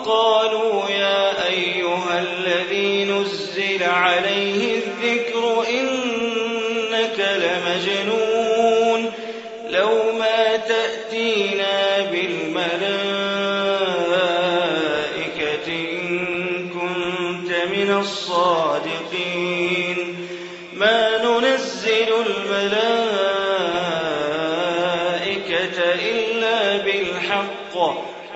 وقالوا يا أيها الذي نزل عليه الذكر إنك لمجنون لو ما تأتينا بالملائكة إن كنت من الصادقين ما ننزل الملائكة إلا بالحق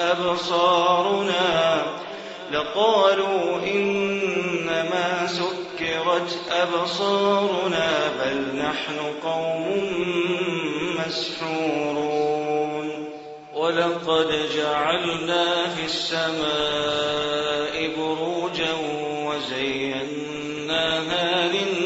أبصارنا لقالوا إنما سكرت أبصارنا بل نحن قوم مسحورون. ولقد جعلنا في السماء بروجا وزيناها للناظرين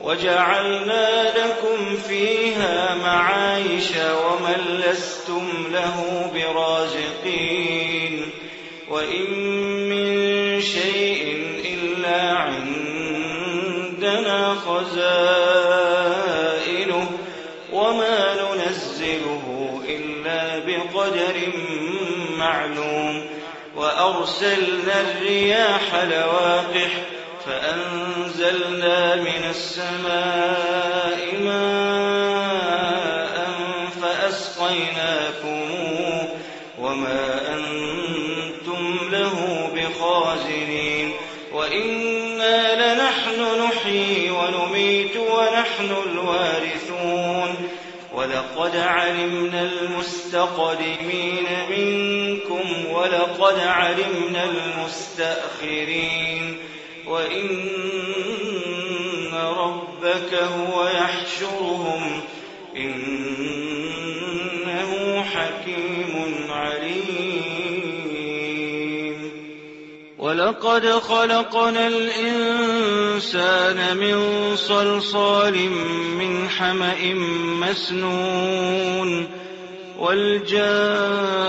وجعلنا لكم فيها معايش ومن لستم له برازقين وإن من شيء إلا عندنا خزائنه وما ننزله إلا بقدر معلوم وأرسلنا الرياح لواقح فأنزلنا من السماء ماء فأسقيناكموه وما أنتم له بخازنين وإنا لنحن نحيي ونميت ونحن الوارثون ولقد علمنا المستقدمين منكم ولقد علمنا المستأخرين وإن ربك هو يحشرهم إنه حكيم عليم. ولقد خلقنا الإنسان من صلصال من حمأ مسنون والجان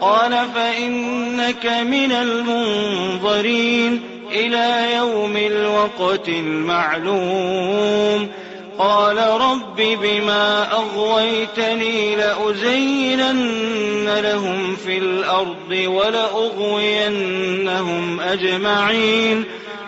قال فإنك من المنظرين إلى يوم الوقت المعلوم. قال رب بما أغويتني لأزينن لهم في الأرض ولأغوينهم أجمعين.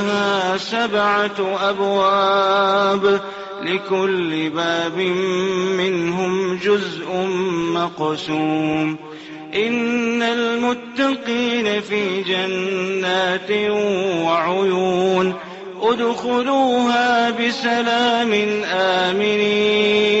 لها سبعة أبواب لكل باب منهم جزء مقسوم. إن المتقين في جنات وعيون. ادخلوها بسلام آمنين.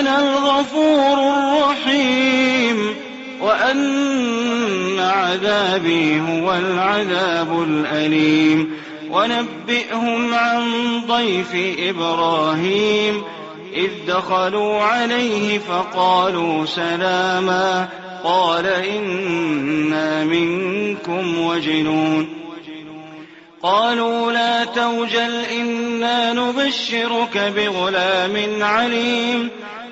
أنا الغفور الرحيم وأن عذابي هو العذاب الأليم. ونبئهم عن ضيف إبراهيم. إذ دخلوا عليه فقالوا سلاما. قال إنا منكم وجلون قالوا لا توجل إنا نبشرك بغلام عليم.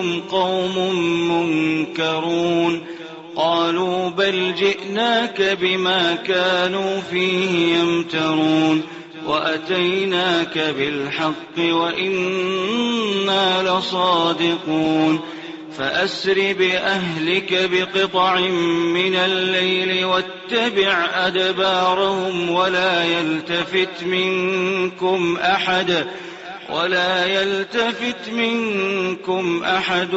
إنكم قوم منكرون. قالوا بل جئناك بما كانوا فيه يمترون. وأتيناك بالحق وإنا لصادقون. فأسر بأهلك بقطع من الليل واتبع أدبارهم ولا يلتفت منكم أحد. يلتفت منكم أحد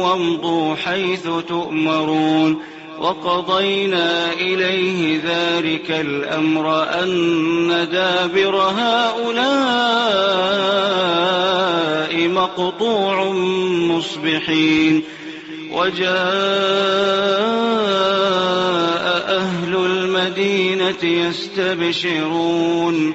وامضوا حيث تؤمرون وقضينا إليه ذلك الأمر أن دابر هؤلاء مقطوع مصبحين وجاء أهل المدينة يستبشرون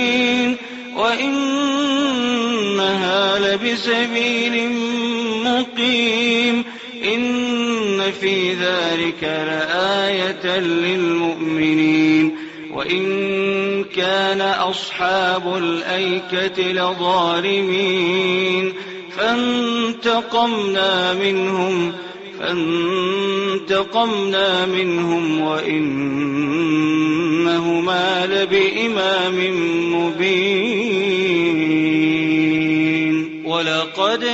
لبسبيل مقيم إن في ذلك لآية للمؤمنين وإن كان أصحاب الأيكة لظالمين فانتقمنا منهم فانتقمنا منهم وإنهما لبإمام مبين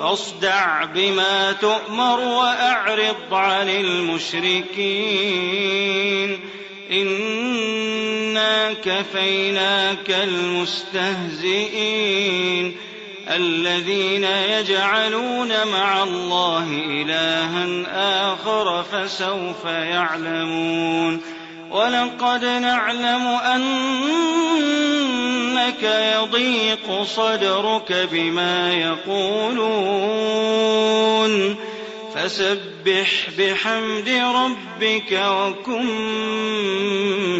فاصدع بما تؤمر وأعرض عن المشركين. إنا كفيناك المستهزئين. الذين يجعلون مع الله إلها آخر فسوف يعلمون. ولقد نعلم أنك يضيق صدرك بما يقولون. فسبح بحمد ربك وكن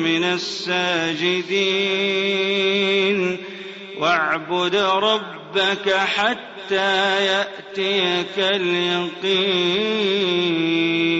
من الساجدين. واعبد ربك حتى يأتيك اليقين.